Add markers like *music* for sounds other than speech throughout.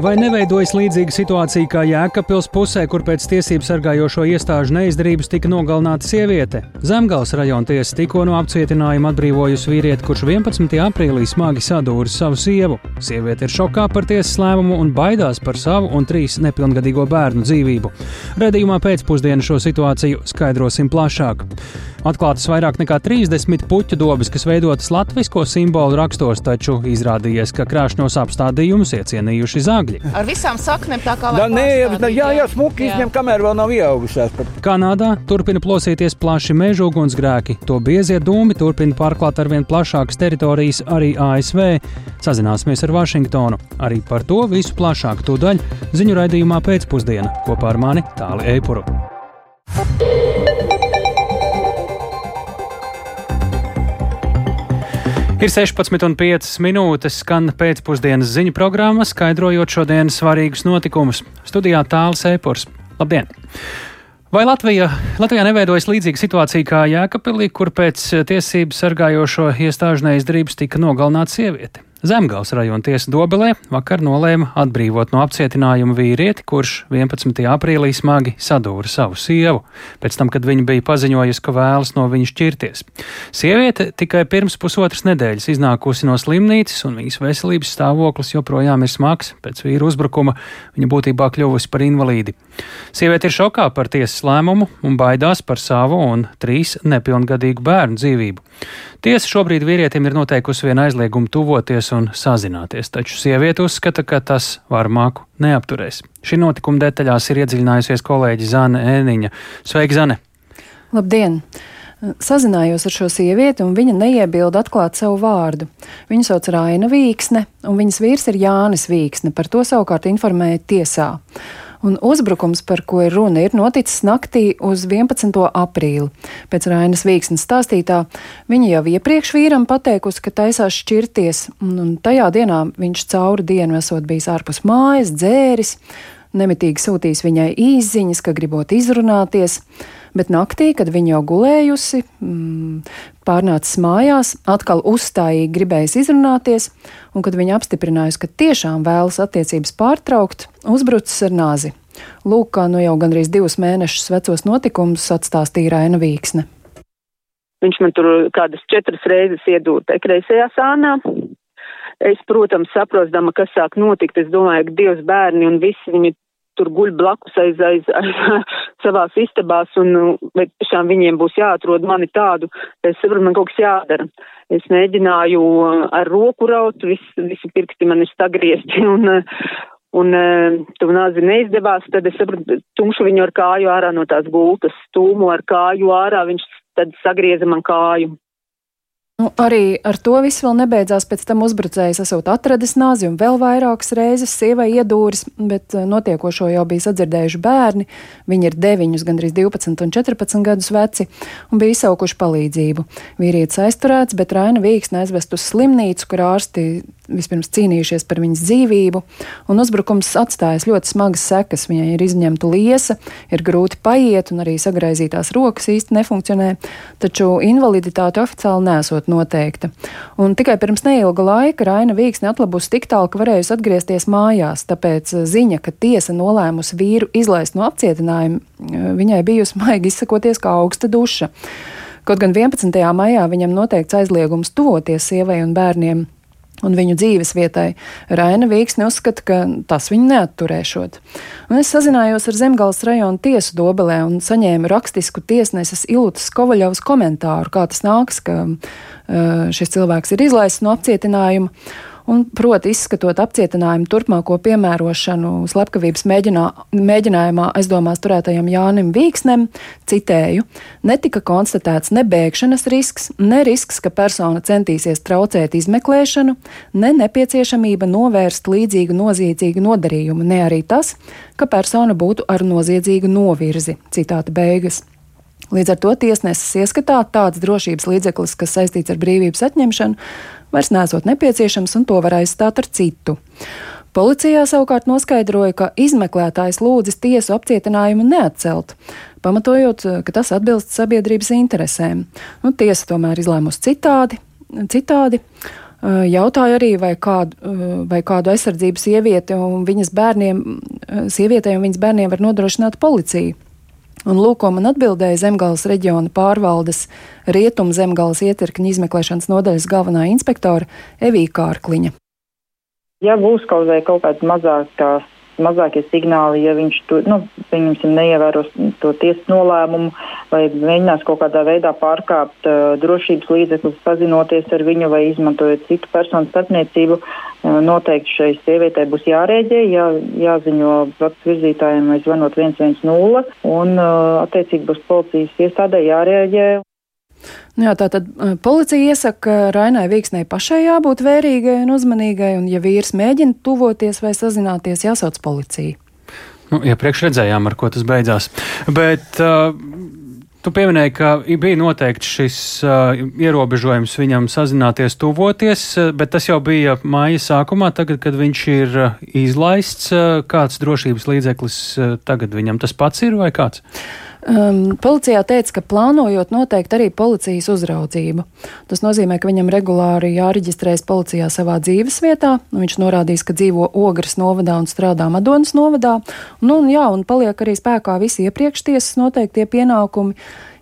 Vai neveidojas līdzīga situācija kā Jēkabpils pusē, kur pēc tiesību sargājošo iestāžu neizdarības tika nogalināta sieviete? Zemgals rajona tiesa tikko no apcietinājuma atbrīvojusi vīrieti, kurš 11. aprīlī smagi sadūris savu sievu. Sieviete ir šokā par tiesas lēmumu un baidās par savu un trīs nepilngadīgo bērnu dzīvību. Redījumā pēcpusdienā šo situāciju skaidrosim plašāk. Atklātas vairāk nekā 30 puķu dobas, kas veidotas latvisko simbolu rakstos, taču izrādījies, ka krāšņos apstādījumus iecienījuši zagļi. Ar visām saknēm tā kā Da, nē, jā, jā, smuki izņem, kamēr vēl nav ieaugušās. Kanādā turpina plosīties plaši meža ugunsgrēki. To biezie dūmi turpina pārklāt ar vien plašākas teritorijas arī ASV. Sazināsimies ar Vašingtonu. Arī par to visu plašāk tūdaļ ziņu raidījumā pēcpusdienā kopā ar mani Tāli Eipuru. Ir 16,5 minūtes, skan pēcpusdienas ziņu programma, skaidrojot šodienas svarīgus notikumus. Studijā tālāk Eipors. Labdien! Vai Latvija, Latvijā neveidojas līdzīga situācija kā Jēkabpilī, kur pēc tiesību sargājošo iestāžu neizdarības tika nogalināta sieviete? Zemgals rajona tiesa Dobelē vakar nolēma atbrīvot no apcietinājuma vīrieti, kurš 11. aprīlī smagi sadūra savu sievu, pēc tam, kad viņa bija paziņojusi, ka vēlas no viņa šķirties. Sieviete tikai pirms pusotras nedēļas iznākusi no slimnīcas, un viņas veselības stāvoklis joprojām ir smags. Pēc vīra uzbrukuma viņa būtībā kļuvusi par invalīdi. Sieviete ir šokā par tiesas lēmumu un baidās par savu un trīs nepilngadīgu bērnu dzīvību. Tiesa šobrīd vīrietim ir noteikusi vienu aizliegumu tuvoties un sazināties, taču sieviete uzskata, ka tas varmāku neapturēs. Šī notikuma detaļās ir iedziļinājusies kolēģi Zane Ēniņa. Sveika, Zane! Labdien! Sazinājos ar šo sievieti, un viņa neiebilda atklāt savu vārdu. Viņu sauc Raina Vīksne, un viņas vīrs ir Jānis Vīksne. Par to savukārt informēja tiesā. Un uzbrukums, par ko ir runa, ir noticis naktī uz 11. aprīli. Pēc Rainas Vīksnes stāstītā, viņa jau iepriekš vīram pateikusi, ka taisās šķirties, un, un tajā dienā viņš cauri dienu esot bijis ārpus mājas, dzēris, nemitīgi sūtījis viņai īziņas, ka gribot izrunāties bet naktī, kad viņa jau gulējusi, mm, pārnācis mājās, atkal uzstājīgi gribējis izrunāties, un kad viņa apstiprinājusi, ka tiešām vēlas attiecības pārtraukt, uzbrucis ar nāzi. Lūk, kā nu jau gandrīz divus mēnešus vecos notikumus atstāstīja Raina Vīksne. Viņš man tur kādas četras reizes iedūta kreisajā sānā. Es, protams, saprostama, kas sāk notikt, es domāju, ka divas bērni un visi viņi tur guļ blakus aiz, aiz, aiz *laughs* savās istabās, un vai tiešām viņiem būs jāatrod mani tādu, es saprotu, man kaut kas jādara. Es mēģināju ar roku raut, vis, visi pirksti man ir sagriezti, *laughs* un, un tu nāzi neizdevās, tad es saprotu, tumšu viņu ar kāju ārā no tās gultas, stūmu ar kāju ārā, viņš tad sagrieza man kāju. Nu, arī ar to viss vēl nebeidzās. Pēc tam uzbrucējs esot atradis nāzi un vēl vairākas reizes sievai iedūris, bet eh, notiekošo jau bija sadzirdējuši bērni. Viņi ir 9, gandrīz 12 un 14 gadus veci un bija izsaukuši palīdzību. Vīrietis aizturēts, bet Raina Vīksne aizvest uz slimnīcu, kur ārsti vispirms cīnījušies par viņas dzīvību, un uzbrukums atstājis ļoti smagas sekas. Viņai ir izņemta liesa, ir grūti paiet, un arī sagraizītās rokas īsti nefunkcionē, taču invaliditāte oficiāli nesot noteikta. Un tikai pirms neilga laika Raina Vīksne atlabusi tik tālu, ka varējusi atgriezties mājās, tāpēc ziņa, ka tiesa nolēmusi vīru izlaist no apcietinājuma, viņai bijusi maigi izsakoties kā augsta duša. Kaut gan 11. maijā viņam noteikts aizliegums tuvoties sievai un bērniem un viņu dzīves vietai. Raina Vīksne uzskata, ka tas viņu neatturēšot. Un es sazinājos ar Zemgales rajonu tiesu Dobelē un saņēmu rakstisku tiesneses Ilūtas Kovaļovas komentāru, kā tas nāks, ka uh, šis cilvēks ir izlaists no apcietinājuma un proti izskatot apcietinājumu turpmāko piemērošanu slepkavības mēģinā, mēģinājumā aizdomās turētajam Jānim Vīksnem, citēju, netika konstatēts ne bēgšanas risks, ne risks, ka persona centīsies traucēt izmeklēšanu, ne nepieciešamība novērst līdzīgu noziedzīgu nodarījumu, ne arī tas, ka persona būtu ar noziedzīgu novirzi. Citāta beigas. Līdz ar to tiesneses ieskatā tāds drošības līdzeklis, kas saistīts ar brīvības atņemšanu, vairs nesot nepieciešams un to var aizstāt ar citu. Policijā savukārt noskaidroja, ka izmeklētājs lūdzis tiesu apcietinājumu neatcelt, pamatojot, ka tas atbilst sabiedrības interesēm. Nu, tiesa tomēr izlēmusi citādi. citādi Jautāju arī, vai kādu, vai kādu aizsardzību sieviete un viņas bērniem, sievietei un viņas bērniem var nodrošināt policija. Un lūk, man atbildēja Zemgāles reģiona pārvaldes rietumu Zemgāles ietekņu izmeklēšanas nodaļas galvenā inspektora Evija Kārkliņa. Ja būs kaut, kaut kāds mazākās mazākie signāli, ja viņš to, nu, pieņemsim, neievēros to tiesas nolēmumu vai mēģinās kaut kādā veidā pārkāpt uh, drošības līdzekļus, pazinoties ar viņu vai izmantojot citu personu starpniecību, uh, noteikti šai sievietei būs jārēģē, jā, jāziņo procesu virzītājiem vai zvanot 110 un uh, attiecīgi būs policijas iestādē jārēģē. Nu jā, tātad policija iesaka, ka Rainai Vīksnei pašai jābūt vērīgai un uzmanīgai, un ja vīrs mēģina tuvoties vai sazināties, jāsauc policija. Nu, iepriekš redzējām, ar ko tas beidzās. Bet uh, tu pieminēji, ka bija noteikti šis uh, ierobežojums viņam sazināties, tuvoties, bet tas jau bija māja sākumā, tagad, kad viņš ir izlaists. Uh, kāds drošības līdzeklis uh, tagad viņam tas pats ir vai kāds? Um, policijā teica, ka plānojot noteikti arī policijas uzraudzību. Tas nozīmē, ka viņam regulāri jāreģistrējas policijā savā dzīves vietā. Viņš norādīs, ka dzīvo Ogres novadā un strādā Madonas novadā. Nu, un, jā, un paliek arī spēkā visi iepriekš tiesas noteiktie pienākumi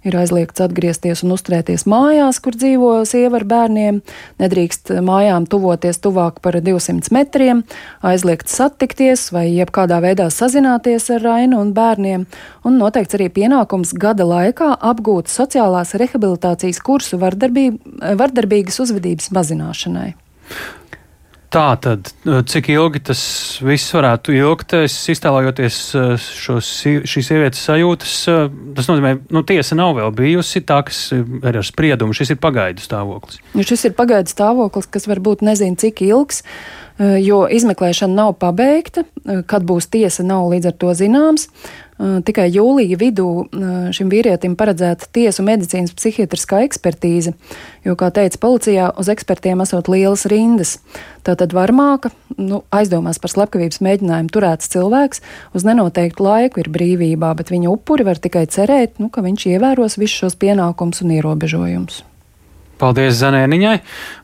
ir aizliegts atgriezties un uzturēties mājās, kur dzīvo sieva ar bērniem, nedrīkst mājām tuvoties tuvāk par 200 metriem, aizliegts satikties vai jebkādā veidā sazināties ar Rainu un bērniem, un noteikts arī pienākums gada laikā apgūt sociālās rehabilitācijas kursu vardarbīgas uzvedības mazināšanai. Tā tad, eh, cik ilgi tas viss varētu ilgt, es iztēlojoties eh, šos, šīs sievietes sajūtas, eh, tas nozīmē, nu, tiesa nav vēl bijusi tā, kas ir ar spriedumu, šis ir pagaidu stāvoklis. Nu, šis ir pagaidu stāvoklis, kas varbūt nezinu, cik ilgs, jo izmeklēšana nav pabeigta, kad būs tiesa, nav līdz ar to zināms. Tikai jūlija vidū šim vīrietim paredzēta tiesu medicīnas psihiatriskā ekspertīze, jo, kā teica policijā, uz ekspertiem esot lielas rindas. Tātad varmāka, nu, aizdomās par slepkavības mēģinājumu turēts cilvēks uz nenoteiktu laiku ir brīvībā, bet viņa upuri var tikai cerēt, nu, ka viņš ievēros visus šos pienākumus un ierobežojumus. Paldies Zanēniņai.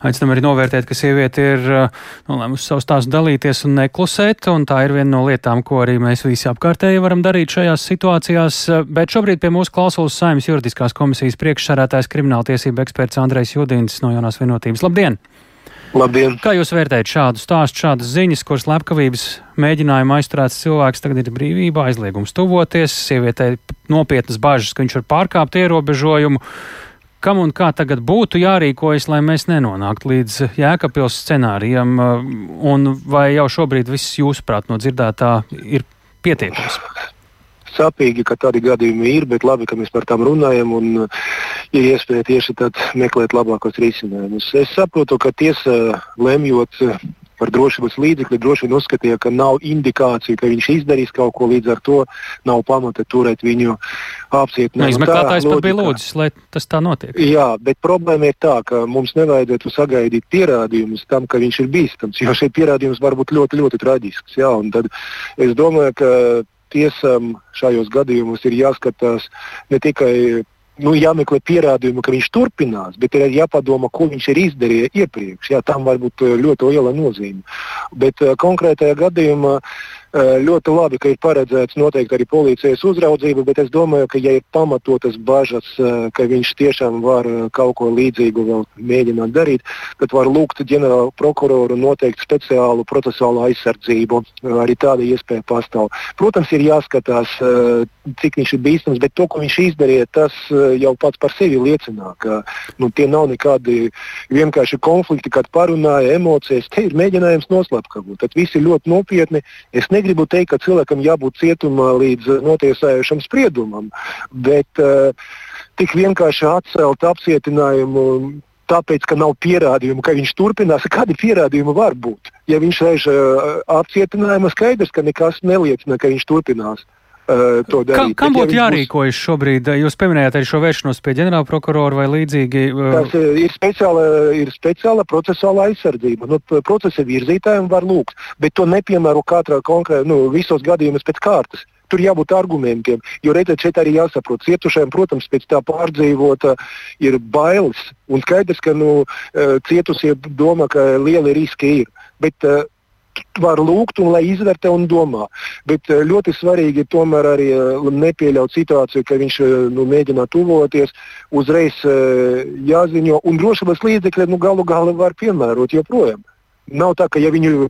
Aicinām arī novērtēt, ka sieviete ir uh, nolēmusi savu stāstu dalīties un neklusēt, un tā ir viena no lietām, ko arī mēs visi apkārtēji varam darīt šajās situācijās. Bet šobrīd pie mūsu klausulas saimnes juridiskās komisijas priekšsarētājs krimināltiesība eksperts Andrejs Judins no jaunās vienotības. Labdien! Labdien! Kā jūs vērtējat šādu stāstu, šādas ziņas, kuras slepkavības mēģinājuma aizturēts cilvēks tagad ir brīvībā, aizliegums tuvoties, sievietei nopietnas bažas, ka viņš var pārkāpt ierobežojumu? Kam un kā tagad būtu jārīkojas, lai mēs nenonāktu līdz jēkapils scenārijam, un vai jau šobrīd viss jūsuprāt no dzirdētā ir pietiekams? Sāpīgi, ka tādi gadījumi ir, bet labi, ka mēs par tām runājam un ir iespēja tieši tad meklēt labākos risinājumus. Es saprotu, ka tiesa lemjot par drošības līdzekli, droši vien uzskatīja, ka nav indikāciju, ka viņš izdarīs kaut ko līdz ar to, nav pamata turēt viņu apcietinājumu. Nu, izmeklētājs pat bija lūdzis, lai tas tā notiek. Jā, bet problēma ir tā, ka mums nevajadzētu sagaidīt pierādījumus tam, ka viņš ir bīstams, jo šie pierādījums var būt ļoti, ļoti traģisks. Jā, tad es domāju, ka tiesām šajos gadījumos ir jāskatās ne tikai nu, jāmeklē pierādījumi, ka viņš turpinās, bet ir jāpadomā, ko viņš ir izdarījis iepriekš. Jā, tam var būt eh, ļoti liela nozīme. Bet uh, konkrētajā gadījumā uh, Eh, ļoti labi, ka ir paredzēts noteikti arī policijas uzraudzība, bet es domāju, ka, ja ir pamatotas bažas, ka viņš tiešām var kaut ko līdzīgu vēl mēģināt darīt, tad var lūgt ģenerālu prokuroru noteikt speciālu procesuālu aizsardzību. Arī tāda iespēja pastāv. Protams, ir jāskatās, cik viņš ir bīstams, bet to, ko viņš izdarīja, tas jau pats par sevi liecina, ka nu, tie nav nekādi vienkārši konflikti, kad parunāja emocijas. Te ir mēģinājums noslēpt. Tad viss ir ļoti nopietni. Es negribu teikt, ka cilvēkam jābūt cietumā līdz notiesājušam spriedumam, bet uh, tik vienkārši atcelt apcietinājumu. Tāpēc, ka nav pierādījumu, ka viņš turpinās, *laughs* kādi pierādījumi var būt? Ja viņš sēž uh, apcietinājumā, skaidrs, ka nekas neliecina, ka viņš turpinās. Uh, kam, kam būtu ja jārīkojas būs... šobrīd? Jūs pieminējāt arī šo vēršanos pie ģenerāla prokurora vai līdzīgi? Tas ir speciāla, ir speciāla procesuāla aizsardzība. Nu, procesa virzītājiem var lūgt, bet to nepiemēro katrā konkrētā, nu, visos gadījumos pēc kārtas. Tur jābūt argumentiem, jo redziet, šeit arī jāsaprot, cietušajiem, protams, pēc tā pārdzīvota ir bailes. Un skaidrs, ka nu, cietusie domā, ka lieli riski ir. Bet, uh, var lūgt un lai izvērtē un domā. Bet eh, ļoti svarīgi ir tomēr arī eh, nepieļaut situāciju, ka viņš eh, nu, mēģina tuvoties, uzreiz jāziņo, un drošības līdzekļi nu, galu galā var piemērot joprojām. Nav tā, ka ja, viņu,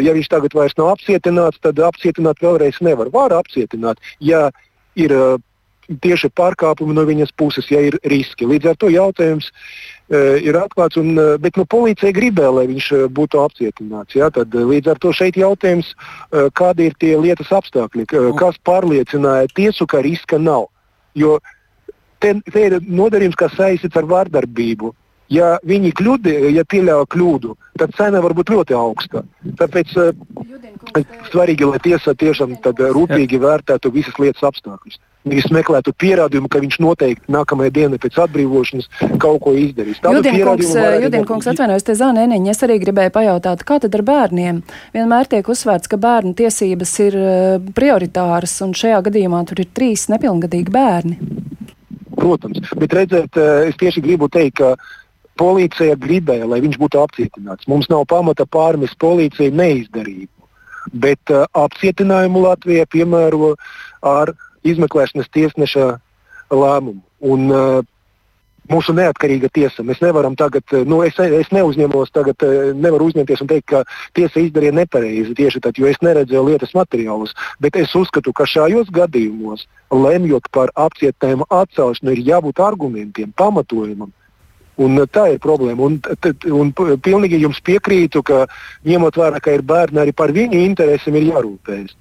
ja viņš tagad vairs nav apcietināts, tad apcietināt vēlreiz nevar. Var apcietināt, ja ir tieši pārkāpumi no viņas puses, ja ir riski. Līdz ar to jautājums Eh, ir atklāts, un, eh, bet nu, policija gribēja, lai viņš eh, būtu apcietināts. Ja? Tad, līdz ar to šeit jautājums, kādi ir tie lietas apstākļi, kas pārliecināja tiesu, ka riska nav. Jo te, te ir nodarījums, kas saistīts ar vardarbību. Ja viņi kļūdi, ja pieļāva kļūdu, tad cena var būt ļoti augsta. Tāpēc uh, svarīgi, lai tiesa tiešām rūpīgi vērtētu visas lietas apstākļus. Nevis meklētu pierādījumu, ka viņš noteikti nākamajā dienā pēc atbrīvošanas kaut ko izdarīs. Judinkungs, atvainojos, te zāna Eniņa, es arī gribēju pajautāt, kā tad ar bērniem? Vienmēr tiek uzsvērts, ka bērnu tiesības ir uh, prioritāras, un šajā gadījumā tur ir trīs nepilngadīgi bērni. Protams, bet redzēt, es tieši gribu teikt, ka policija gribēja, lai viņš būtu apcietināts. Mums nav pamata pārmest policijai neizdarību, bet uh, apcietinājumu Latvijā piemēro ar izmeklēšanas tiesneša lēmumu. Un, uh, Mūsu neatkarīga tiesa. Mēs nevaram tagad, uh, nu, es, es neuzņemos, tagad uh, nevaru uzņemties un teikt, ka tiesa izdarīja nepareizi tieši tad, jo es neredzēju lietas materiālus. Bet es uzskatu, ka šajos gadījumos, lemjot par apcietinājumu atcelšanu, ir jābūt argumentiem, pamatojumam. Un tā ir problēma. Un, un, pilnīgi jums piekrītu, ka ņemot vērā, ka ir bērni, arī par viņu interesēm ir jārūpējas.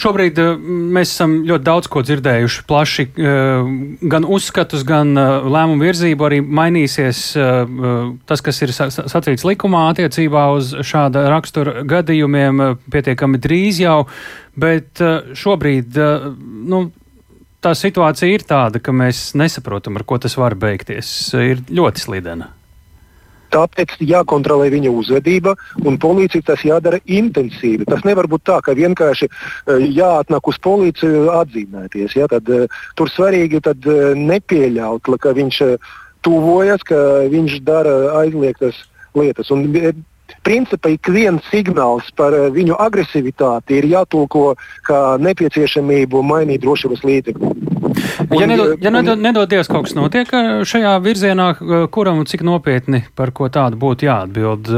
Šobrīd uh, mēs esam ļoti daudz ko dzirdējuši, plaši uh, gan uzskatus, gan lēmumu virzību. Arī mainīsies tas, kas ir sacīts likumā attiecībā uz šāda rakstura gadījumiem pietiekami drīz jau, bet šobrīd nu, tā situācija ir tāda, ka mēs nesaprotam, ar ko tas var beigties. Ir ļoti slidena. Tāpēc jākontrolē viņa uzvedība, un policija tas jādara intensīvi. Tas nevar būt tā, ka vienkārši uh, jāatnāk uz policiju atzīmēties. Ja? Tad, uh, tur svarīgi tad, uh, nepieļaut, ka viņš tuvojas, ka viņš dara aizliegtas lietas. Un, principā ik viens signāls par eh, viņu agresivitāti ir jātulko kā nepieciešamību mainīt drošības līdzekļus. Ja, nedod, ja nedod, nedodies kaut kas notiek šajā virzienā, kuram un cik nopietni par ko tādu būtu jāatbild,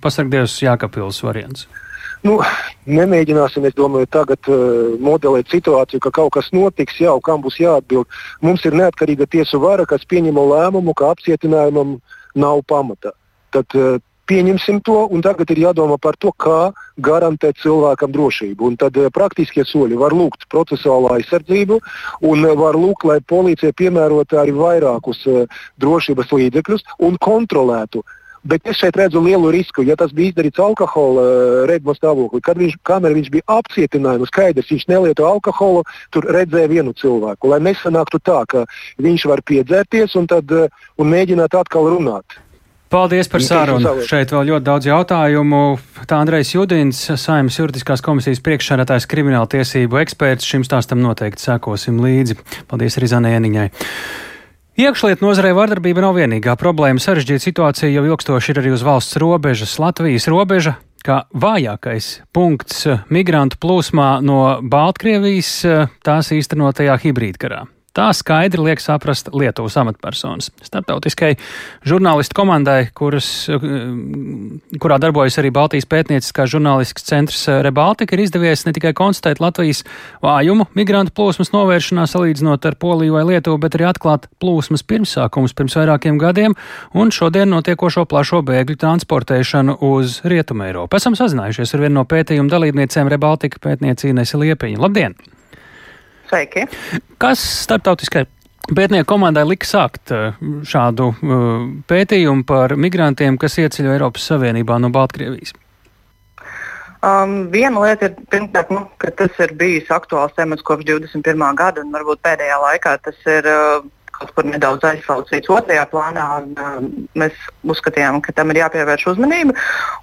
pasargdies Jākapils variants. Nu, nemēģināsim, es domāju, tagad uh, modelēt situāciju, ka kaut kas notiks, jau kam būs jāatbild. Mums ir neatkarīga tiesu vara, kas pieņem lēmumu, ka apcietinājumam nav pamata. Tad uh, pieņemsim to, un tagad ir jādomā par to, kā garantēt cilvēkam drošību. Un tad uh, praktiskie soļi var lūgt procesuālā aizsardzību, un uh, var lūgt, lai policija piemērotu arī vairākus uh, drošības līdzekļus un kontrolētu. Bet es šeit redzu lielu risku, ja tas bija izdarīts alkohola redzu stāvoklī. Kad viņš, kamēr viņš bija apcietinājums, skaidrs, viņš nelieto alkoholu, tur redzēja vienu cilvēku. Lai nesanāktu tā, ka viņš var piedzērties un, tad, un mēģināt atkal runāt. Paldies par sarunu. Šeit vēl ļoti daudz jautājumu. Tā Andrejs Judins, Saimnes juridiskās komisijas priekšsēdētājs, krimināla tiesību eksperts. Šim stāstam noteikti sekosim līdzi. Paldies arī Zanēniņai. Iekšlietu nozarē vardarbība nav vienīgā problēma. Sarežģīta situācija jau ilgstoši ir arī uz valsts robežas. Latvijas robeža kā vājākais punkts migrantu plūsmā no Baltkrievijas tās īstenotajā hibrīdkarā. Tā skaidri liek saprast Lietuvas amatpersonas. Startautiskai žurnālistu komandai, kuras, kurā darbojas arī Baltijas pētnieciskā žurnālistikas centrs Rebaltika, ir izdevies ne tikai konstatēt Latvijas vājumu migrantu plūsmas novēršanā salīdzinot ar Poliju vai Lietuvu, bet arī atklāt plūsmas pirmsākumus pirms vairākiem gadiem un šodien notiekošo plašo bēgļu transportēšanu uz Rietumu Eiropu. Esam sazinājušies ar vienu no pētījuma dalībniecēm Rebaltika pētniecību Nesi Liepiņu. Labdien! Sveiki! Kas starptautiskai pētnieku komandai lika sākt eh, šādu uh, pētījumu par migrantiem, kas ieceļo Eiropas Savienībā no Baltkrievijas? Um, viena lieta ir, pirmkārt, nu, ka tas ir bijis aktuāls temats kopš 21. gada, un varbūt pēdējā laikā tas ir uh, kaut kur nedaudz aizsaucīts otrajā plānā. Un, uh, mēs uzskatījām, ka tam ir jāpievērš uzmanība.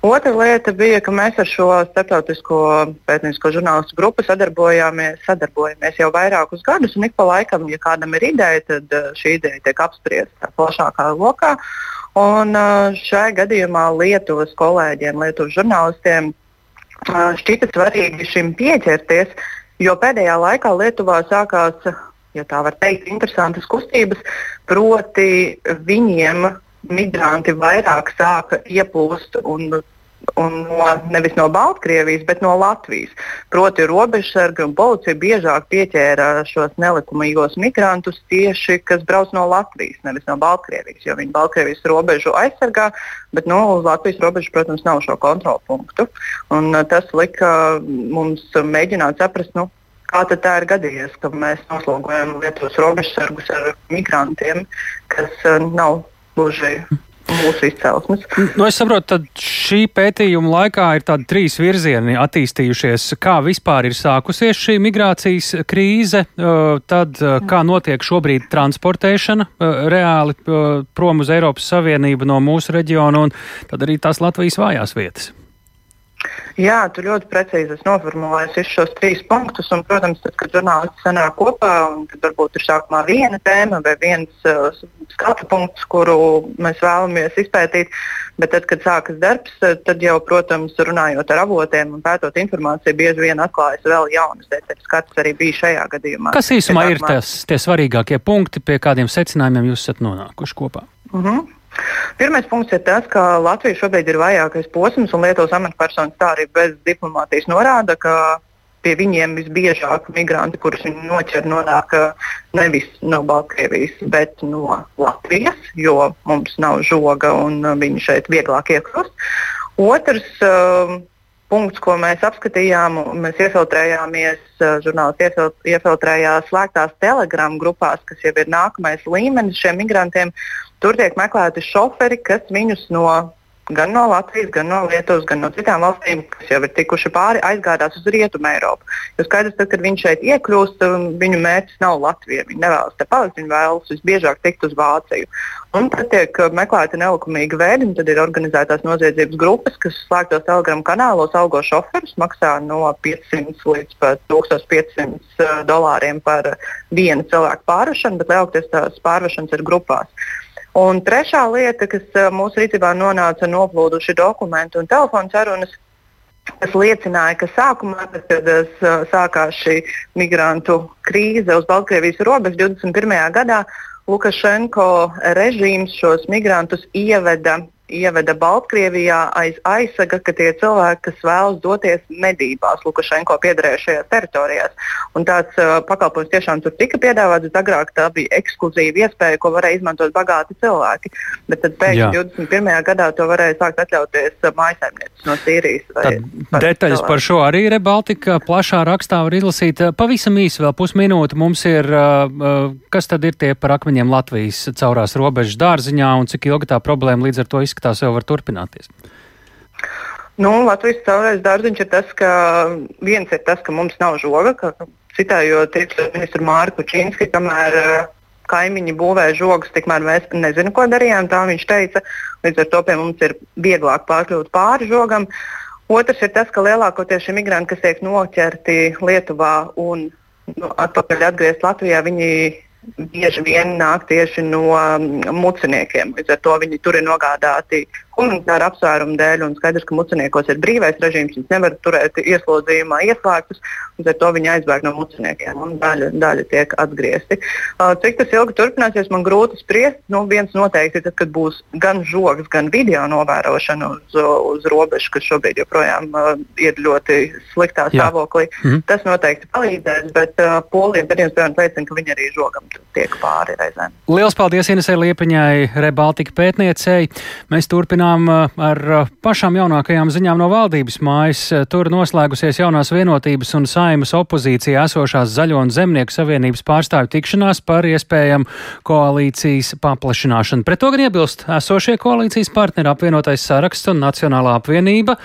Otra lieta bija, ka mēs ar šo starptautisko pētniecisko žurnālistu grupu sadarbojāmies, sadarbojamies jau vairākus gadus. Un ik pa laikam, ja kādam ir ideja, tad uh, šī ideja tiek apspriesta plašākā lokā. Un uh, šajā gadījumā Lietuvas kolēģiem, Lietuvas žurnālistiem uh, šķita svarīgi šim pieķerties, jo pēdējā laikā Lietuvā sākās ja tā var teikt, interesantas kustības, proti viņiem migranti vairāk sāka ieplūst un un no, nevis no Baltkrievijas, bet no Latvijas. Proti, robežsargi un policija biežāk pieķēra šos nelikumīgos migrantus tieši, kas brauc no Latvijas, nevis no Baltkrievijas, jo viņi Baltkrievijas robežu aizsargā, bet nu, uz Latvijas robežas, protams, nav šo kontrolu punktu. Un, tas lika mums mēģināt saprast, nu, Kā tad tā ir gadījies, ka mēs noslogojam Lietuvas robežsargus ar migrantiem, kas uh, nav gluži mūsu izcelsmes. Nu, es saprotu, ka šī pētījuma laikā ir tādi trīs virzieni attīstījušies. Kā vispār ir sākusies šī migrācijas krīze, uh, tad uh, kā notiek šobrīd transportēšana reāli prom uz Eiropas Savienību no mūsu reģiona un tad arī tās Latvijas vājās vietas. Jā, tu ļoti precīzi noformulēji visus šos trīs punktus. Un, protams, tad, kad žurnālisti sanāk kopā, tad varbūt ir sākumā viena tēma vai viens uh, skatu punkts, kuru mēs vēlamies izpētīt. Bet tad, kad sākas darbs, tad jau, protams, runājot ar avotiem un pētot informāciju, bieži vien atklājas vēl jaunas detaļas, kāds arī bija šajā gadījumā. Kas īsumā ir tas, tie svarīgākie punkti, pie kādiem secinājumiem jūs esat nonākuši kopā? Uh mhm. -huh. Pirmais punkts ir tas, ka Latvija šobrīd ir vājākais posms, un Lietuvas amatpersonas tā arī bez diplomātijas norāda, ka pie viņiem visbiežāk migranti, kurus viņi noķer, nonāk uh, nevis no Baltkrievijas, bet no Latvijas, jo mums nav žoga un uh, viņi šeit vieglāk iekļūst. Otrs uh, punkts, ko mēs apskatījām, mēs iefiltrējāmies, uh, žurnālisti iefiltrējās slēgtās telegramu grupās, kas jau ir nākamais līmenis šiem migrantiem. Tur tiek meklēti šoferi, kas viņus no gan no Latvijas, gan no Lietuvas, gan no citām valstīm, kas jau ir tikuši pāri, aizgādās uz Rietumu Eiropu. Jo skaidrs, tad, kad viņš šeit iekļūst, um, viņu mērķis nav Latvija. Viņi nevēlas te palikt, viņi vēlas visbiežāk tikt uz Vāciju. Un tad tiek uh, meklēti nelikumīgi veidi, un tad ir organizētās noziedzības grupas, kas slēgtos telegramu kanālos algo šoferus, maksā no 500 līdz pat 1500 uh, dolāriem par vienu cilvēku pārvešanu, bet lielākoties tās pārvešanas ir grupās. Un trešā lieta, kas eh, mūsu rīcībā nonāca noplūduši dokumenti un telefonu sarunas, kas liecināja, ka sākumā, kad eh, sākās šī migrantu krīze uz Baltkrievijas robežas 21. gadā, Lukašenko režīms šos migrantus ieveda ieveda Baltkrievijā aiz aizsaga, ka tie cilvēki, kas vēlas doties medībās Lukašenko piederējušajās teritorijās. Un tāds uh, pakalpojums tiešām tur tika piedāvāts, agrāk tā bija ekskluzīva iespēja, ko varēja izmantot bagāti cilvēki. Bet tad pēkšņi 21. gadā to varēja sākt atļauties uh, mājsaimnieces no Sīrijas. Detaļas cilvēki. par šo arī Rebaltika plašā rakstā var izlasīt. Uh, pavisam īsi vēl pusminūte mums ir, uh, uh, kas tad ir tie par akmeņiem Latvijas caurās robežas dārziņā un cik ilgi tā problēma līdz ar to izskatās izskatās, jau var turpināties? Nu, Latvijas caurais dārziņš ir tas, ka viens ir tas, ka mums nav žoga, ka citējot tieslietu ministru Mārku Čīnski, kamēr uh, kaimiņi būvēja žogus, tikmēr mēs nezinām, ko darījām. Tā viņš teica. Līdz ar to pie mums ir vieglāk pārkļūt pāri žogam. Otrs ir tas, ka lielākoties šie migranti, kas tiek noķerti Lietuvā un nu, atpakaļ atgriezt Latvijā, viņi bieži vien nāk tieši no um, muciniekiem. Līdz ar to viņi tur ir nogādāti humanitāra apsvērumu dēļ, un skaidrs, ka muciniekos ir brīvais režīms, viņus nevar turēt ieslodzījumā ieslēgtus, un ar to viņi aizbēg no muciniekiem, un daļa, daļa tiek atgriezti. Uh, cik tas ilgi turpināsies, man grūti spriest. Nu, viens noteikti ir tas, ka būs gan žogs, gan video novērošana uz, uz robežas, kas šobrīd joprojām uh, ir ļoti sliktā stāvoklī. Mm -hmm. Tas noteikti palīdzēs, bet uh, polija gadījums piemēram liecina, ka viņi arī žogam tiek pāri reizēm. Liels paldies Inesai Liepiņai, Rebaltika pētniecei. Mēs turpinām turpinām uh, ar uh, pašām jaunākajām ziņām no valdības mājas. Uh, tur noslēgusies jaunās vienotības un saimas opozīcijā esošās Zaļo un Zemnieku savienības pārstāvju tikšanās par iespējamu koalīcijas paplašināšanu. Pret to gan iebilst esošie koalīcijas partneri apvienotais saraksts un Nacionālā apvienība.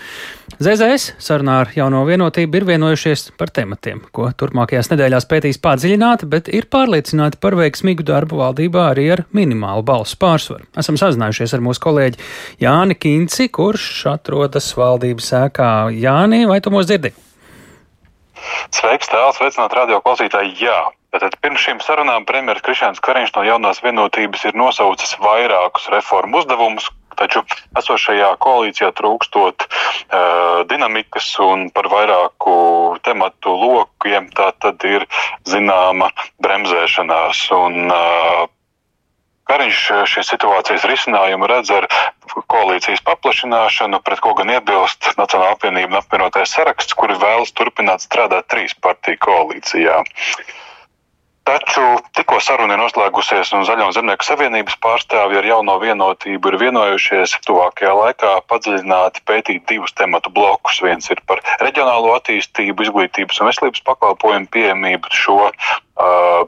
ZZS sarunā ar jauno vienotību ir vienojušies par tematiem, ko turpmākajās nedēļās pētīs padziļināti, bet ir pārliecināti par veiksmīgu darbu valdībā arī ar minimālu balsu pārsvaru. Esam sazinājušies ar mūsu kolēģi Jāni Kinci, kurš atrodas valdības ēkā. Jāni, vai tu mūs dzirdi? Sveiks, tēls, sveicināt radio klausītāji, jā. Tātad pirms šīm sarunām premjeras Krišāns Kariņš no jaunās vienotības ir nosaucis vairākus reformu uzdevumus, Taču esošajā koalīcijā trūkstot uh, dinamikas un par vairāku tematu lokiem, tā tad ir zināma bremzēšanās. Un, uh, Kariņš šīs situācijas risinājumu redz ar koalīcijas paplašināšanu, pret ko gan iebilst Nacionāla apvienība un apvienotais saraksts, kuri vēlas turpināt strādāt trīs partiju koalīcijā. Uh, Taču tikko saruna ir noslēgusies un Zaļo un Zemnieku savienības pārstāvji ar jauno vienotību ir vienojušies tuvākajā laikā padziļināti pētīt divus tematu blokus. Viens ir par reģionālo attīstību, izglītības un veselības pakalpojumu pieejamību. Šo, uh,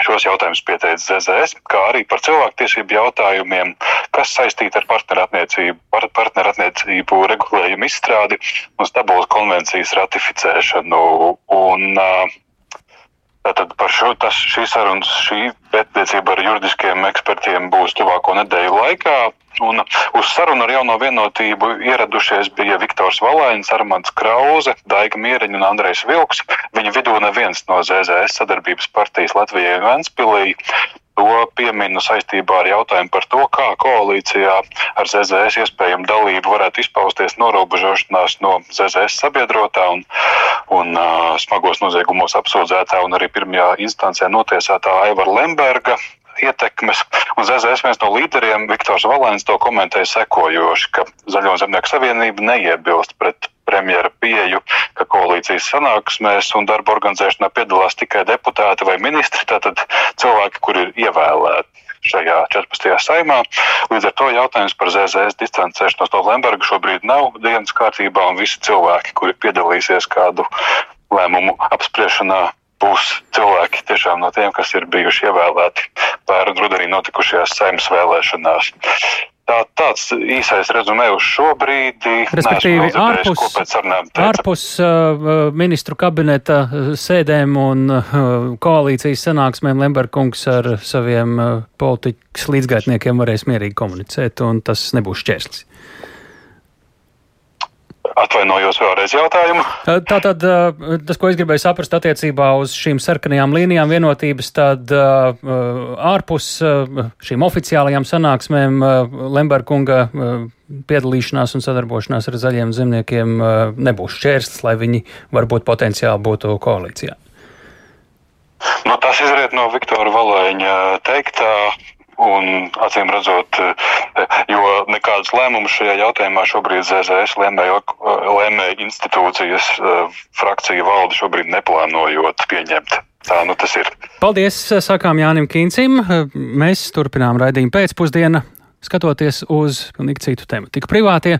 šos jautājumus pieteicis ZZS, kā arī par cilvēktiesību jautājumiem, kas saistīti ar partnerattiecību, par partnerattiecību regulējumu izstrādi un Stambulas konvencijas ratificēšanu. Un, uh, Tātad par šo tas, šī sarunas, šī pētniecība ar juridiskiem ekspertiem būs tuvāko nedēļu laikā. Un uz sarunu ar jauno vienotību ieradušies bija Viktors Valainis, Armāns Krause, Daiga Mieriņa un Andrejs Vilks. Viņa vidū neviens no ZZS sadarbības partijas Latvijai un Ventspilī. To pieminu saistībā ar jautājumu par to, kā koalīcijā ar ZZS iespējamu dalību varētu izpausties norobežošanās no ZZS sabiedrotā un, un uh, smagos noziegumos apsūdzētā un arī pirmajā instancē notiesātā Aivara Lemberga ietekmes. Un ZZS viens no līderiem, Viktors Valēns, to komentēja sekojoši, ka Zaļo zemnieku savienība neiebilst pret premjera pieju, ka koalīcijas sanāksmēs un darba organizēšanā piedalās tikai deputāti vai ministri, tātad cilvēki, kuri ir ievēlēti šajā 14. saimā. Līdz ar to jautājums par ZZS distancēšanos no Lemberga šobrīd nav dienas kārtībā, un visi cilvēki, kuri piedalīsies kādu lēmumu apspriešanā, būs cilvēki tiešām no tiem, kas ir bijuši ievēlēti pērn rudenī notikušajās saimnes vēlēšanās. Tā, tāds īsais rezumē uz šo brīdi. Respektīvi, ārpus, ārpus uh, ministru kabineta uh, sēdēm un uh, koalīcijas sanāksmēm Lemberkungs ar saviem uh, politikas līdzgaitniekiem varēs mierīgi komunicēt, un tas nebūs šķērslis. Atvainojos vēlreiz jautājumu. Tātad tas, ko es gribēju saprast attiecībā uz šīm sarkanajām līnijām vienotības, tad ārpus šīm oficiālajām sanāksmēm Lemberkunga piedalīšanās un sadarbošanās ar zaļiem zemniekiem nebūs šķērslis, lai viņi varbūt potenciāli būtu koalīcijā. Nu, tas izriet no Viktora Valēņa teiktā. Un, acīm redzot, jo nekādas lēmumus šajā jautājumā šobrīd ZZS lēmēja, lēmēja institūcijas frakcija valde šobrīd neplānojot pieņemt. Tā nu tas ir. Paldies, sakām Jānim Kīncim. Mēs turpinām raidījumu pēcpusdienu, skatoties uz pilnīgi citu tēmu. Tik privātie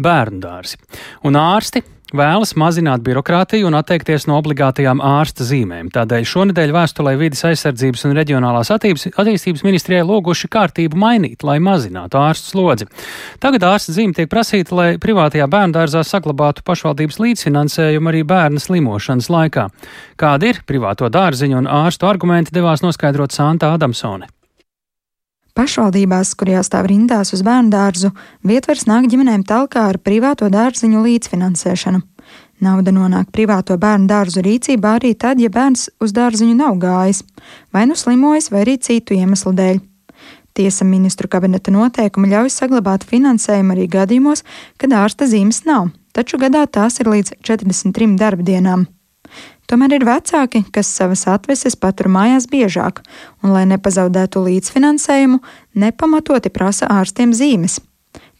bērnu dārzi un ārsti vēlas mazināt birokrātiju un atteikties no obligātajām ārsta zīmēm. Tādēļ šonadēļ vēstulē vidas aizsardzības un reģionālās attīstības ministrijai lūguši kārtību mainīt, lai mazinātu ārstu slodzi. Tagad ārsta zīme tiek prasīta, lai privātajā bērndārzā saglabātu pašvaldības līdzfinansējumu arī bērna slimošanas laikā. Kādi ir privāto dārziņu un ārstu argumenti devās noskaidrot Santa Adamsone. Pašvaldībās, kur jāstāv rindās uz bērnu dārzu, vietvers nāk ģimenēm talkā ar privāto dārziņu līdzfinansēšanu. Nauda nonāk privāto bērnu dārzu rīcībā arī tad, ja bērns uz dārziņu nav gājis, vai nu slimojas, vai arī citu iemeslu dēļ. Tiesa ministru kabineta noteikumi ļauj saglabāt finansējumu arī gadījumos, kad ārsta zīmes nav, taču gadā tās ir līdz 43 darba dienām. Tomēr ir vecāki, kas savas atveses patur mājās biežāk, un, lai nepazaudētu līdzfinansējumu, nepamatoti prasa ārstiem zīmes.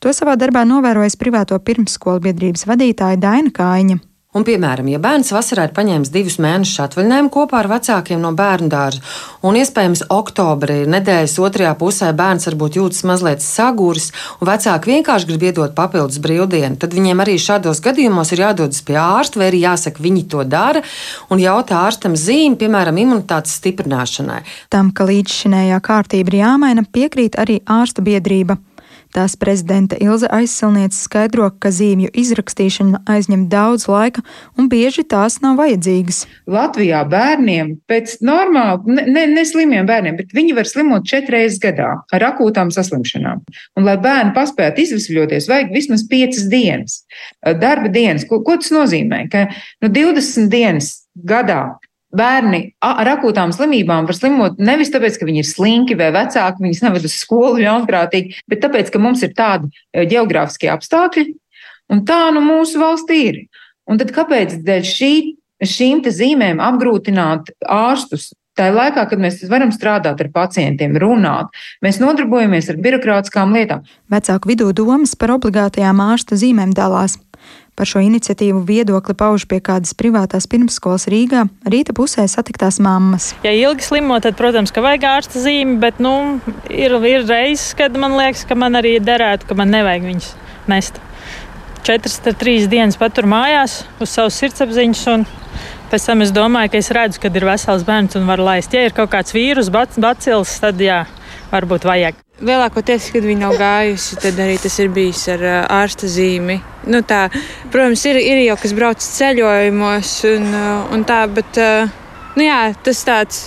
To savā darbā novērojas privāto pirmsskolu biedrības vadītāja Daina Kājiņa. Un, piemēram, ja bērns vasarā ir paņēmis divus mēnešus atvaļinājumu kopā ar vecākiem no bērnu dārza, un iespējams, oktobrī nedēļas otrajā pusē bērns varbūt jūtas mazliet saguris, un vecāki vienkārši grib iedot papildus brīvdienu, tad viņiem arī šādos gadījumos ir jādodas pie ārsta, vai arī jāsaka, viņi to dara, un jautā ārstam zīmi, piemēram, imunitātes stiprināšanai. Tam, ka līdzšinējā kārtība ir jāmaina, piekrīt arī ārstu biedrība. Tās prezidente Ilze aizsilniece skaidro, ka zīmju izrakstīšana aizņem daudz laika un bieži tās nav vajadzīgas. Latvijā bērniem pēc normāla, ne, ne, slimiem bērniem, bet viņi var slimot četras gadā ar akūtām saslimšanām. Un, lai bērni paspētu izvesļoties, vajag vismaz piecas dienas. Darba dienas, ko, ko tas nozīmē? Ka nu, 20 dienas gadā bērni ar akūtām slimībām var slimot nevis tāpēc, ka viņi ir slinki vai vecāki, viņus neved uz skolu ļaunprātīgi, bet tāpēc, ka mums ir tādi e, geogrāfiskie apstākļi, un tā nu mūsu valstī ir. Un tad kāpēc dēļ šī, šīm zīmēm apgrūtināt ārstus? Tā ir laikā, kad mēs varam strādāt ar pacientiem, runāt, mēs nodarbojamies ar birokrātiskām lietām. Vecāku vidū domas par obligātajām ārsta zīmēm dalās. Par šo iniciatīvu viedokli pauž pie kādas privātās pirmsskolas Rīgā rīta pusē satiktās mammas. Ja ilgi slimo, tad, protams, ka vajag ārsta zīmi, bet nu, ir, ir reizes, kad man liekas, ka man arī derētu, ka man nevajag viņas nest. Četras, trīs dienas patur mājās uz savas sirdsapziņas. Pēc tam es domāju, ka es redzu, kad ir vesels bērns un var laist. Ja ir kaut kāds vīrus, bacils, tad jā, varbūt vajag. Lielākoties, kad viņa nav gājusi, tad arī tas ir bijis ar ārsta zīmi. Nu, tā, protams, ir, ir jau kas brauc ceļojumos un, un tā, bet nu, jā, tas tāds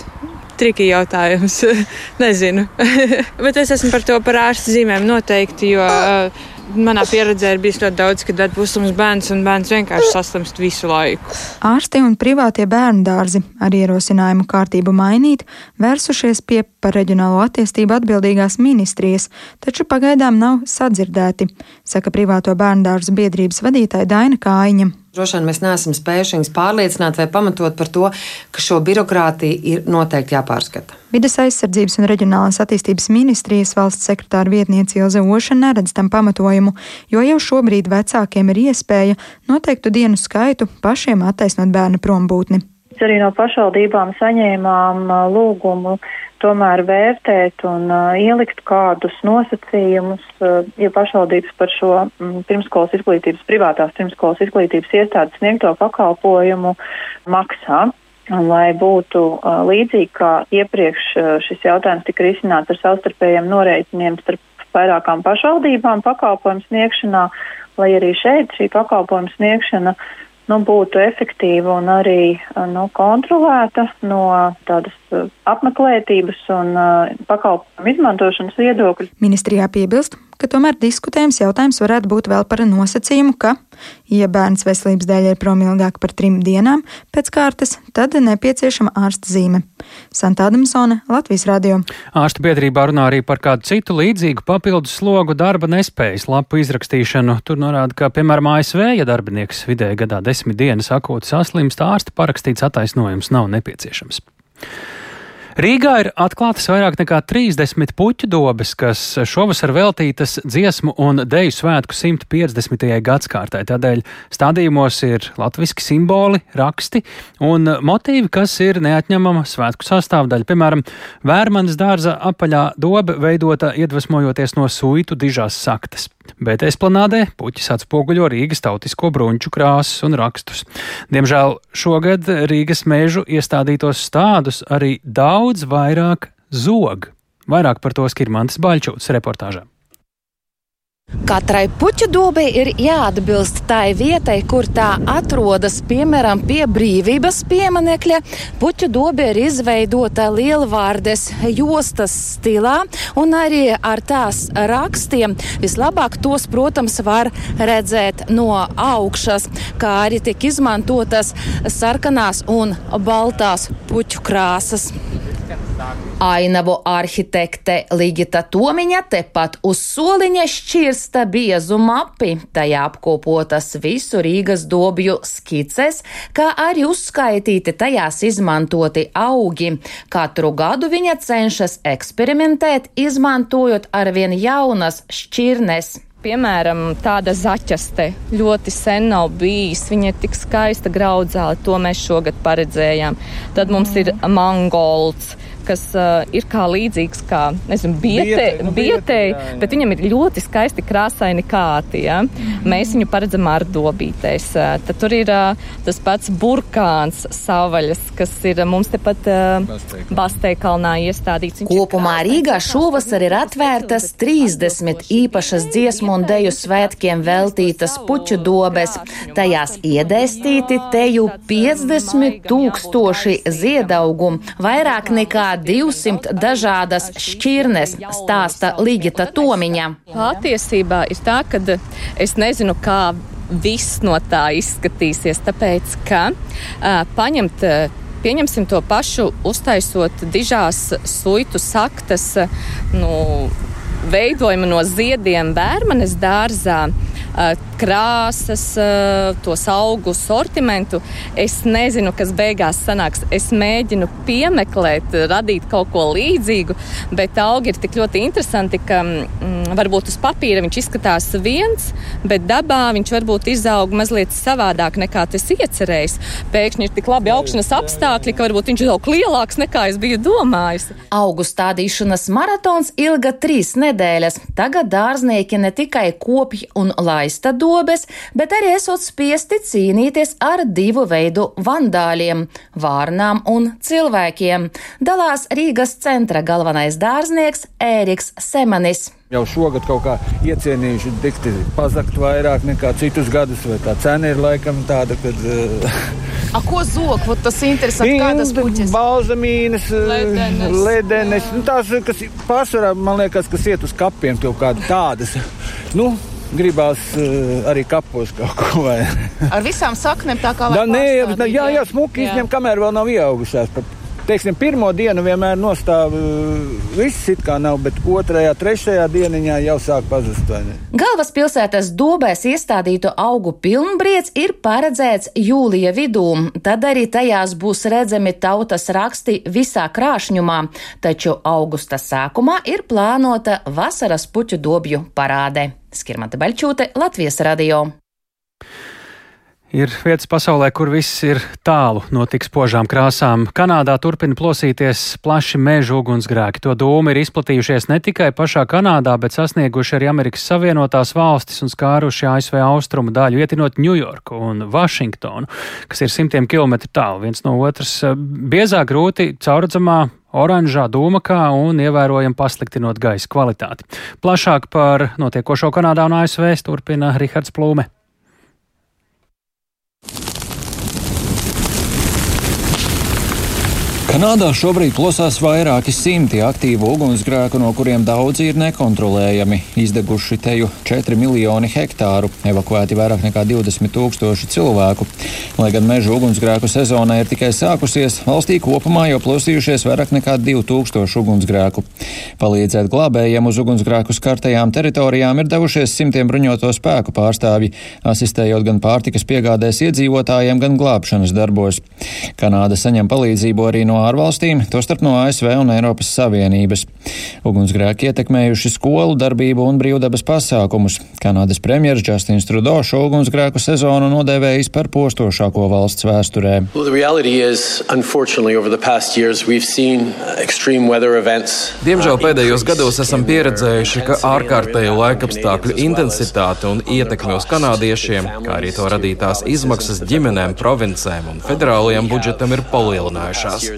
triki jautājums. *laughs* Nezinu. *laughs* bet es esmu par to par ārsta zīmēm noteikti, jo uh, manā pieredzē ir bijis ļoti daudz, kad atpūstams bērns un bērns vienkārši saslimst visu laiku. Ārsti un privātie bērnu dārzi ar ierosinājumu kārtību mainīt vērsušies pie par reģionālo attīstību atbildīgās ministrijas, taču pagaidām nav sadzirdēti, saka privāto bērnu dārzu biedrības vadītāja Daina Kājiņa. Droši vien mēs neesam spējuši viņus pārliecināt vai pamatot par to, ka šo birokrātiju ir noteikti jāpārskata. Vides aizsardzības un reģionālās attīstības ministrijas valsts sekretāra vietniece Ilze Oša neredz tam pamatojumu, jo jau šobrīd vecākiem ir iespēja noteiktu dienu skaitu pašiem attaisnot bērnu prombūtni. Arī no pašvaldībām saņēmām lūgumu tomēr vērtēt un uh, ielikt kādus nosacījumus, uh, ja pašvaldības par šo mm, pirmskolas izglītības, privātās pirmskolas izglītības iestādes sniegto pakalpojumu maksā. Lai būtu uh, līdzīgi kā iepriekš uh, šis jautājums tika risināts ar savstarpējiem norēķiniem starp vairākām pašvaldībām pakalpojumu sniegšanā, lai arī šeit šī pakalpojumu sniegšana uh, nu, būtu efektīva un arī nu, kontrolēta no tādas apmeklētības un pakalpojumu izmantošanas viedokļa. Ministrijā piebilst, ka tomēr diskutējums jautājums varētu būt vēl par nosacījumu, ka, ja bērns veselības dēļ ir prom ilgāk par trim dienām pēc kārtas, tad nepieciešama ārsta zīme. Santa Adamsone, Latvijas radio. Ārsta biedrībā runā arī par kādu citu līdzīgu papildus slogu darba nespējas lapu izrakstīšanu. Tur norāda, ka, piemēram, ASV, ja darbinieks vidēji gadā desmit dienas akūti saslimst, ārsta parakstīts attaisnojums nav nepieciešams. Rīgā ir atklātas vairāk nekā 30 puķu dobes, kas šovasar veltītas dziesmu un deju svētku 150. gadsimtai. Tādēļ stādījumos ir latviski simboli, raksti un motīvi, kas ir neatņemama svētku sastāvdaļa. Piemēram, Vērmanas dārza apaļā dobe veidota iedvesmojoties no suitu dižās saktas bet esplanādē puķis atspoguļo Rīgas tautisko brunču krāsas un rakstus. Diemžēl šogad Rīgas mežu iestādītos stādus arī daudz vairāk zog. Vairāk par to Skirmantas Baļķūtas reportāžā. Katrai puķu dobei ir jāatbilst tai vietai, kur tā atrodas. Piemēram, pie brīvības pieminekļa puķu dobe ir izveidota lielvārdes jostas stilā un arī ar tās rakstiem. Vislabāk tos, protams, var redzēt no augšas, kā arī tiek izmantotas sarkanās un baltās puķu krāsas. Ainavu arhitekte Ligita Tomiņa tepat uz soliņa šķirsta biezu mapi. Tajā apkopotas visu Rīgas dobju skices, kā arī uzskaitīti tajās izmantoti augi. Katru gadu viņa cenšas eksperimentēt, izmantojot arvien jaunas šķirnes piemēram, tāda zaķaste ļoti sen nav bijis. Viņa ir tik skaista graudzāle, to mēs šogad paredzējām. Tad mums ir mangolds, kas uh, ir kā līdzīgs kā, nezinu, biete, bietei, nu, bietei jā, jā. bet viņam ir ļoti skaisti krāsaini kāti. Ja? Mm. Mēs viņu paredzam ar dobītēs. Tad tur ir uh, tas pats burkāns savaļas, kas ir mums tepat uh, Basteikalnā iestādīts. Viņš Kopumā Rīgā šovasar ir atvērtas 30 īpašas dziesmu un deju svētkiem veltītas puķu dobes. Tajās iedēstīti teju 50 tūkstoši ziedaugumu, vairāk nekā 200 dažādas šķirnes, stāsta Ligita Tomiņa. Patiesībā ir tā, ka es nezinu, kā viss no tā izskatīsies, tāpēc ka uh, paņemt. Uh, Pieņemsim to pašu, uztaisot dižās suitu saktas, nu, veidojumu no ziediem bērmanes dārzā krāsas, tos augu sortimentu. Es nezinu, kas beigās sanāks. Es mēģinu piemeklēt, radīt kaut ko līdzīgu, bet augi ir tik ļoti interesanti, ka mm, varbūt uz papīra viņš izskatās viens, bet dabā viņš varbūt izaug mazliet savādāk nekā tas iecerējis. Pēkšņi ir tik labi augšanas apstākļi, ka varbūt viņš izaug lielāks nekā es biju domājis. Augu stādīšanas maratons ilga trīs nedēļas. Tagad dārznieki ne tikai kopj un laista dobes, bet arī esot spiesti cīnīties ar divu veidu vandāļiem - vārnām un cilvēkiem, dalās Rīgas centra galvenais dārznieks Ēriks Semanis. Jau šogad kaut kā iecienījuši dikti pazakt vairāk nekā citus gadus, vai tā cena ir laikam tāda, kad. A, ko zog? Vat tas interesanti, kādas puķes? Balzamīnas, ledenes. ledenes nu, tās, kas pārsvarā, man liekas, kas iet uz kapiem kaut kādas tādas. Nu, gribās uh, arī kapos kaut ko vai. Ar visām saknēm tā kā. *laughs* Nē, jā, jā, smuki izņem, kamēr vēl nav ieaugušās. Pat, teiksim, pirmo dienu vienmēr nostāv uh, viss it kā nav, bet otrajā, trešajā dieniņā jau sāk pazust. Galvaspilsētas dobēs iestādītu augu pilnbriets ir paredzēts jūlija vidū, tad arī tajās būs redzami tautas raksti visā krāšņumā, taču augusta sākumā ir plānota vasaras puķu dobju parāde. Skirmata Baļķūte, Latvijas radio. Ir vietas pasaulē, kur viss ir tālu no tik spožām krāsām. Kanādā turpina plosīties plaši meža ugunsgrēki. To dūmi ir izplatījušies ne tikai pašā Kanādā, bet sasnieguši arī Amerikas Savienotās valstis un skāruši ASV austrumu daļu, ietinot Ņujorku un Vašingtonu, kas ir simtiem kilometru tālu viens no otras. Biezā grūti caurredzamā oranžā dūmakā un ievērojami pasliktinot gaisa kvalitāti. Plašāk par notiekošo Kanādā un ASV turpina Rihards Plūme. Kanādā šobrīd plosās vairāki simti aktīvu ugunsgrēku, no kuriem daudzi ir nekontrolējami. Izdeguši teju 4 miljoni hektāru, evakuēti vairāk nekā 20 tūkstoši cilvēku. Lai gan meža ugunsgrēku sezona ir tikai sākusies, valstī kopumā jau plosījušies vairāk nekā 2000 ugunsgrēku. Palīdzēt glābējiem uz ugunsgrēku skartajām teritorijām ir devušies simtiem bruņoto spēku pārstāvji, asistējot gan pārtikas piegādēs iedzīvotājiem, gan glābšanas darbos. Kanāda saņem palīdzību arī no ārvalstīm, tostarp no ASV un Eiropas Savienības. Ugunsgrēki ietekmējuši skolu darbību un brīvdabas pasākumus. Kanādas premjeras Justins Trudeau šo ugunsgrēku sezonu nodēvējis par postošāko valsts vēsturē. Well, Diemžēl pēdējos gados esam pieredzējuši, ka ārkārtēju laikapstākļu intensitāte un ietekme uz kanādiešiem, kā arī to radītās izmaksas ģimenēm, provincēm un federālajiem budžetam ir palielinājušās.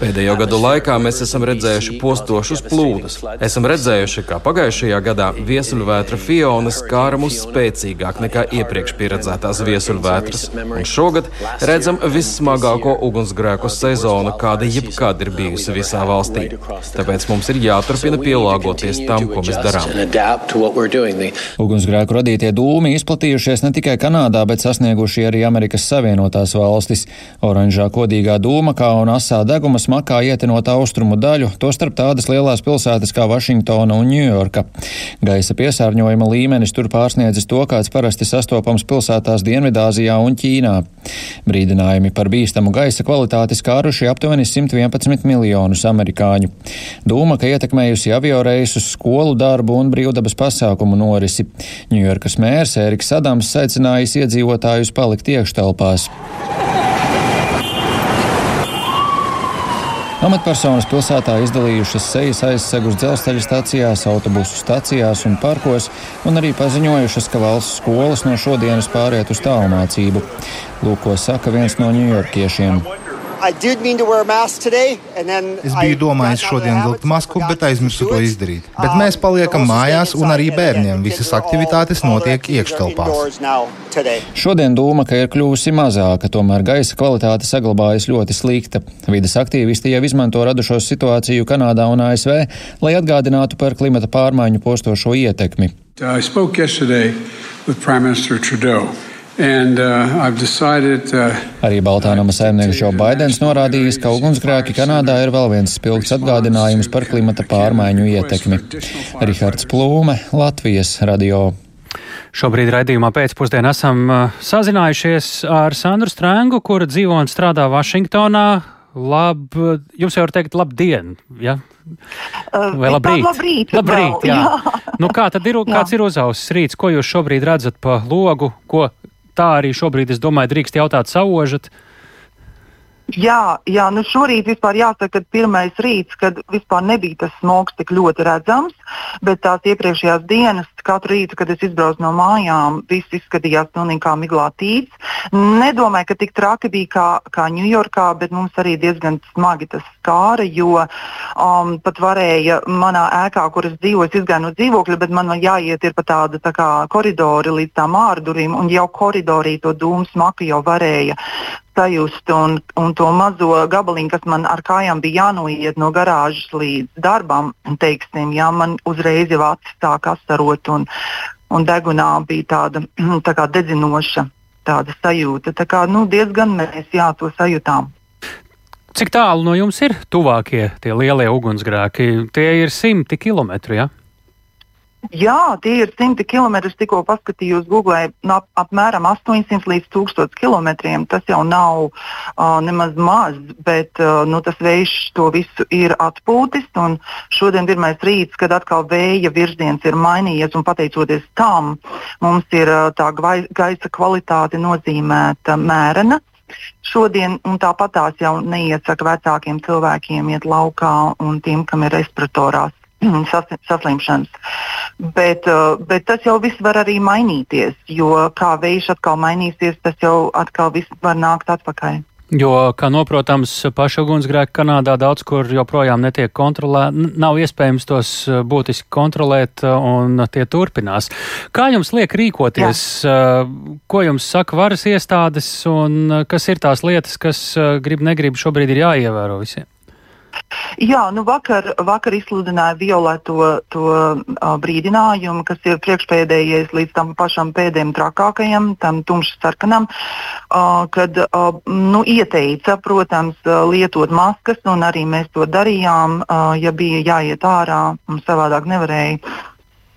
Pēdējo gadu laikā mēs esam redzējuši postošus plūdus. Esam redzējuši, kā pagājušajā gadā viesuļvētra Fiona skāra mūs spēcīgāk nekā iepriekš pieredzētās viesuļvētras. Un šogad redzam vissmagāko ugunsgrēku sezonu, kāda jebkad ir bijusi visā valstī. Tāpēc mums ir jāturpina pielāgoties tam, ko mēs darām. Ugunsgrēku radītie dūmi izplatījušies ne tikai Kanādā, bet sasnieguši arī Amerikas Savienotās valstis. Oranžā kodīgā dūma kā un asā deguma smakā ietenot austrumu daļu, tostarp tādas lielās pilsētas kā Vašingtona un Ņujorka. Gaisa piesārņojuma līmenis tur pārsniedzis to, kāds parasti sastopams pilsētās Dienvidāzijā un Ķīnā. Brīdinājumi par bīstamu gaisa kvalitāti skāruši aptuveni 111 miljonus amerikāņu. Dūma, ka ietekmējusi avio reisus, skolu darbu un brīvdabas pasākumu norisi. Ņujorkas mērs Ēriks Adams aicinājis iedzīvotājus palikt iekštelpās. Amatpersonas pilsētā izdalījušas sejas aizsegus dzelzceļa stacijās, autobusu stacijās un parkos, un arī paziņojušas, ka valsts skolas no šodienas pāriet uz tālmācību. Lūk, ko saka viens no ņujorkiešiem. Es biju domājis šodien vilkt masku, bet aizmirsu to izdarīt. Bet mēs paliekam mājās, un arī bērniem visas aktivitātes notiek iekštelpās. Šodien doma, ka ir kļuvusi mazāka, tomēr gaisa kvalitāte saglabājas ļoti slikta. Vides aktīvisti jau izmanto radušo situāciju Kanādā un ASV, lai atgādinātu par klimata pārmaiņu postošo ietekmi. I spoke yesterday with Prime Minister Trudeau. Uh, uh, Arī Baltānama saimnieks Joe Baidens norādījis, ka ugunsgrēki Kanādā ir vēl viens spilgts atgādinājums par klimata pārmaiņu ietekmi. Rihards Plūme, Latvijas radio. Šobrīd raidījumā pēcpusdienā esam uh, sazinājušies ar Sandru Strēngu, kura dzīvo un strādā Vašingtonā. Lab, jums jau var teikt, labdien! Ja? Vai labrīt? Labrīt, labrīt jā. jā. Nu, kā tad ir, *laughs* kāds ir uzausis rīts? Ko jūs šobrīd redzat pa logu? Ko tā arī šobrīd, es domāju, drīkst jautāt saužat. Jā, jā, nu šorīt vispār jāsaka, ka pirmais rīts, kad vispār nebija tas smogs tik ļoti redzams, bet tās iepriekšējās dienas, katru rītu, kad es izbraucu no mājām, viss izskatījās pilnīgi kā miglā tīts. Nedomāju, ka tik traki bija kā, kā Ņujorkā, bet mums arī diezgan smagi tas skāra, jo um, pat varēja manā ēkā, kur es dzīvoju, es izgāju no dzīvokļa, bet man jāiet ir pa tādu tā kā koridori līdz tām ārdurīm, un jau koridorī to dūmu smaku jau varēja sajust un, un to mazo gabaliņu, kas man ar kājām bija jānoiet no garāžas līdz darbam, teiksim, jā, man uzreiz jau acis sāk asarot un, un degunā bija tāda *clears throat* tā kā dedzinoša tāda sajūta. Tā kā nu, diezgan mēs jā, to sajūtām. Cik tālu no jums ir tuvākie tie lielie ugunsgrēki? Tie ir simti kilometri. Ja? Jā, tie ir simti kilometri. Es tikko paskatījos Google, no ap, apmēram 800 līdz 1000 km. Tas jau nav uh, nemaz maz, bet uh, nu, tas vējš to visu ir atpūtis. Šodien ir pirmais rīts, kad atkal vēja virziens ir mainījies, un pateicoties tam mums ir uh, tā gaisa kvalitāte nozīmēta mērena. Šodien tāpat tās jau neiesaka vecākiem cilvēkiem iet laukā un tiem, kam ir respiratorās *clears throat* saslimšanas. Bet, uh, bet tas jau viss var arī mainīties, jo kā vējš atkal mainīsies, tas jau atkal viss var nākt atpakaļ. Jo, kā noprotams, paša ugunsgrēka Kanādā daudz kur joprojām netiek kontrolēti, nav iespējams tos uh, būtiski kontrolēt, uh, un tie turpinās. Kā jums liek rīkoties? Jā. Ko jums saka varas iestādes, un kas ir tās lietas, kas grib, negrib šobrīd ir jāievēro visiem? Jā, nu vakar, vakar izsludināja violeto to, uh, brīdinājumu, kas ir priekšpēdējais līdz tam pašam pēdējiem trakākajam, tam tumšs sarkanam, uh, kad uh, nu, ieteica, protams, lietot maskas, un arī mēs to darījām, uh, ja bija jāiet ārā, un savādāk nevarēja.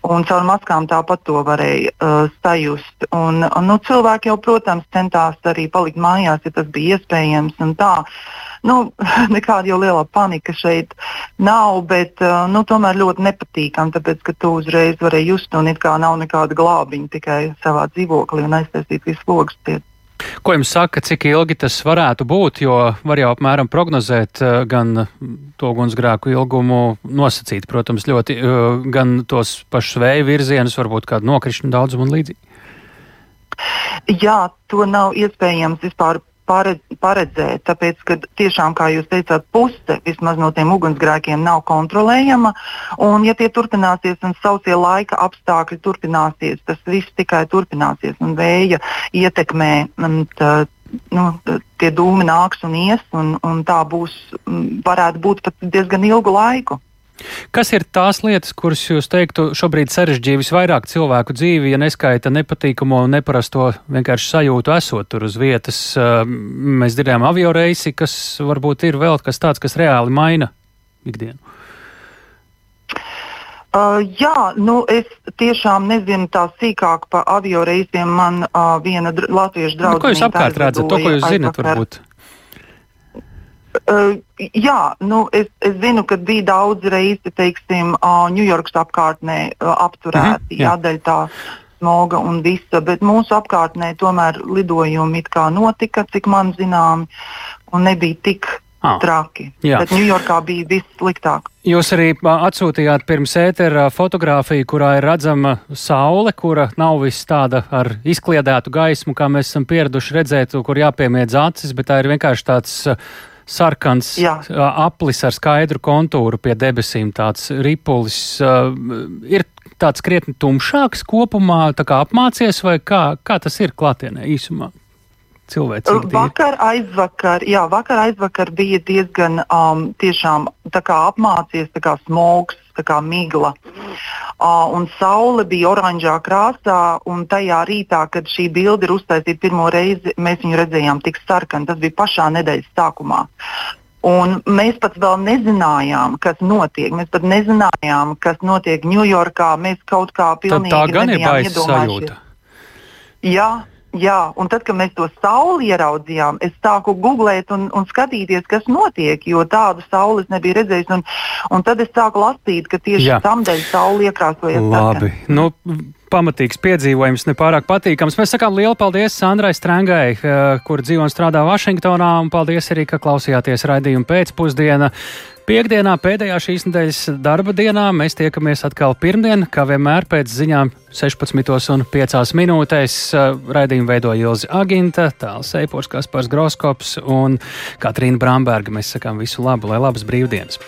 Un caur maskām tāpat to varēja uh, sajust. Un, un, nu, cilvēki jau, protams, centās arī palikt mājās, ja tas bija iespējams. Tā, nu, *laughs* nekāda jau liela panika šeit nav, bet uh, nu, tomēr ļoti nepatīkami, tāpēc ka tu uzreiz vari just, un it kā nav nekāda glābiņa tikai savā dzīvoklī un aiztaisīt visu logus. Ko jums saka, cik ilgi tas varētu būt? Jo var jau apmēram prognozēt uh, gan to ugunsgrēku ilgumu, nosacīt, protams, ļoti, uh, gan tos pašus vēja virzienus, varbūt kādu nokrišņu daudzumu un līdzīgi. Jā, to nav iespējams vispār paredzēt, tāpēc, ka tiešām, kā jūs teicāt, puse vismaz no tiem ugunsgrēkiem nav kontrolējama. Un, ja tie turpināsies un sausie laika apstākļi turpināsies, tas viss tikai turpināsies un vēja ietekmē. Tā, nu, tie dūmi nāks un ies, un, un tā būs, varētu būt pat diezgan ilgu laiku. Kas ir tās lietas, kuras jūs teiktu šobrīd sarežģīja visvairāk cilvēku dzīvi, ja neskaita nepatīkamo un neparasto vienkārši sajūtu esot tur uz vietas? Mēs dzirdējām avio reisi, kas varbūt ir vēl kas tāds, kas reāli maina ikdienu. Uh, jā, nu es tiešām nezinu tā sīkāk par avio reisiem. Man uh, viena dr latviešu draudzene. Nu, ko jūs apkārt redzat? To, ko jūs zinat, varbūt? Uh, jā, nu, es, es zinu, ka bija daudz reizi, teiksim, Ņujorkas uh, apkārtnē uh, apturēti, mm -hmm, jā, daļa tā smoga un visa, bet mūsu apkārtnē tomēr lidojumi it kā notika, cik man zinām, un nebija tik Ah. Traki. Jā. Bet Ņujorkā bija viss sliktāk. Jūs arī atsūtījāt pirms ētera fotografiju, kurā ir redzama saule, kura nav viss tāda ar izkliedētu gaismu, kā mēs esam pieraduši redzēt, kur jāpiemiedz acis, bet tā ir vienkārši tāds sarkans Jā. aplis ar skaidru kontūru pie debesīm, tāds ripulis. Ir tāds krietni tumšāks kopumā, tā kā apmācies, vai kā, kā tas ir klātienē īsumā? cilvēcīgi. Vakar, aizvakar, jā, vakar, aizvakar bija diezgan um, tiešām apmācies, tā kā smogs, tā kā migla. Uh, un saule bija oranžā krāsā, un tajā rītā, kad šī bilde ir uztaisīta pirmo reizi, mēs viņu redzējām tik sarkanu. Tas bija pašā nedēļas sākumā. Un mēs pat vēl nezinājām, kas notiek. Mēs pat nezinājām, kas notiek Ņujorkā. Mēs kaut kā pilnīgi Tad tā gan ir baisa sajūta. Jā, Jā, un tad, kad mēs to sauli ieraudzījām, es sāku googlēt un, un skatīties, kas notiek, jo tādu sauli es nebiju redzējis. Un, un tad es sāku lasīt, ka tieši tam dēļ saule iekrāsojas. Labi. Nu, pamatīgs piedzīvojums, nepārāk patīkams. Mēs sakām lielu paldies Sandrai Strangai, eh, kur dzīvo un strādā Vašingtonā, un paldies arī, ka klausījāties raidījumu pēcpusdienā. Piektdienā, pēdējā šīs nedēļas darba dienā, mēs tiekamies atkal pirmdien, kā vienmēr pēc ziņām 16,5 minūtēs. Raidījumu veidoja Ilzi Aginta, Tāls Eipors, Kaspars Groskops un Katrīna Bramberga. Mēs sakām visu labu, lai labas brīvdienas!